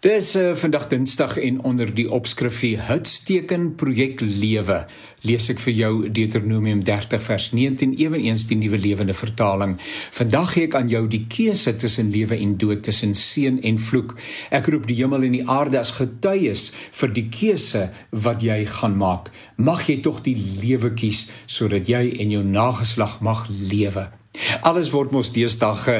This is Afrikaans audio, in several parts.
Dis uh, vandag Dinsdag en onder die opskrifie Hutsteken projek lewe lees ek vir jou Deuteronomium 30 vers 19 ewenigs die nuwe lewende vertaling. Vandag gee ek aan jou die keuse tussen lewe en dood, tussen seën en vloek. Ek roep die hemel en die aarde as getuies vir die keuse wat jy gaan maak. Mag jy tog die lewe kies sodat jy en jou nageslag mag lewe. Alles word mos deesdae ge,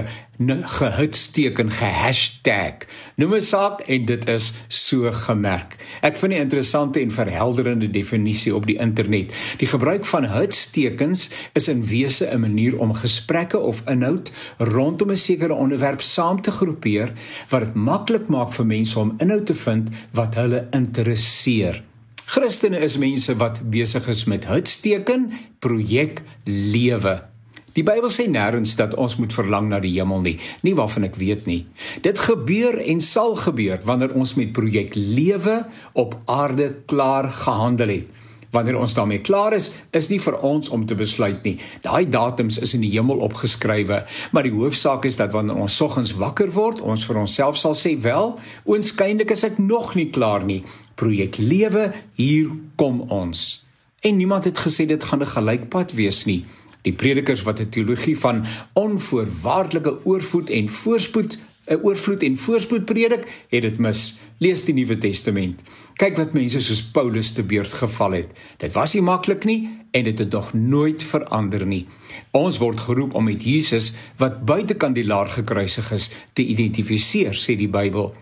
gehitsteek en gehashtag. Noem 'n saak en dit is so gemerk. Ek vind 'n interessante en verhelderende definisie op die internet. Die gebruik van hitstekens is in wese 'n manier om gesprekke of inhoud rondom 'n sekere onderwerp saam te groepeer wat dit maklik maak vir mense om inhoud te vind wat hulle interesseer. Christene is mense wat besig is met hitsteken projek lewe. Die Bybel sê nêrens dat ons moet verlang na die hemel nie, nie waarvan ek weet nie. Dit gebeur en sal gebeur wanneer ons met projek lewe op aarde klaar gehandel het. Wanneer ons daarmee klaar is, is nie vir ons om te besluit nie. Daai datums is in die hemel opgeskrywe, maar die hoofsaak is dat wanneer ons soggens wakker word, ons vir onsself sal sê, "Wel, oënskynlik is ek nog nie klaar nie. Projek lewe, hier kom ons." En niemand het gesê dit gaan 'n gelykpad wees nie. Die predikers wat 'n teologie van onvoorwaardelike oorvloed en voorspoed 'n oorvloed en voorspoed predik, het dit mis. Lees die Nuwe Testament. Kyk wat mense soos Paulus te beurt geval het. Dit was nie maklik nie en dit het nog nooit verander nie. Ons word geroep om met Jesus wat buitekant die laar gekruisig is te identifiseer, sê die Bybel.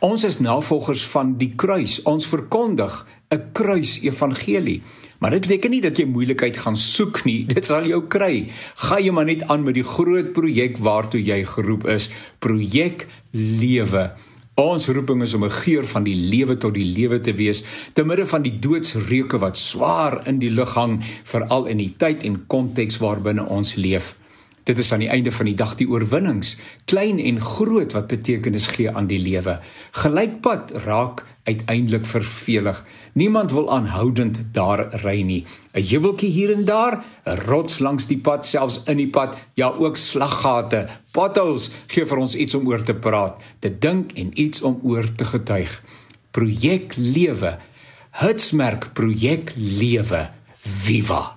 Ons is navolgers van die kruis. Ons verkondig 'n kruis evangelie. Maar dit beteken nie dat jy moeilikheid gaan soek nie. Dit sal jou kry. Gaan jy maar net aan met die groot projek waartoe jy geroep is. Projek lewe. Ons roeping is om 'n geur van die lewe tot die lewe te wees te midde van die doodsreuke wat swaar in die lug hang, veral in die tyd en konteks waarbinne ons leef. Dit is aan die einde van die dag die oorwinnings, klein en groot wat betekenis gee aan die lewe. Gelykpad raak uiteindelik vervelig. Niemand wil aanhoudend daar ry nie. 'n Huweltjie hier en daar, 'n rots langs die pad, selfs in die pad, ja ook slaggate, potholes gee vir ons iets om oor te praat, te dink en iets om oor te getuig. Projek lewe. Hitsmerk projek lewe. Viva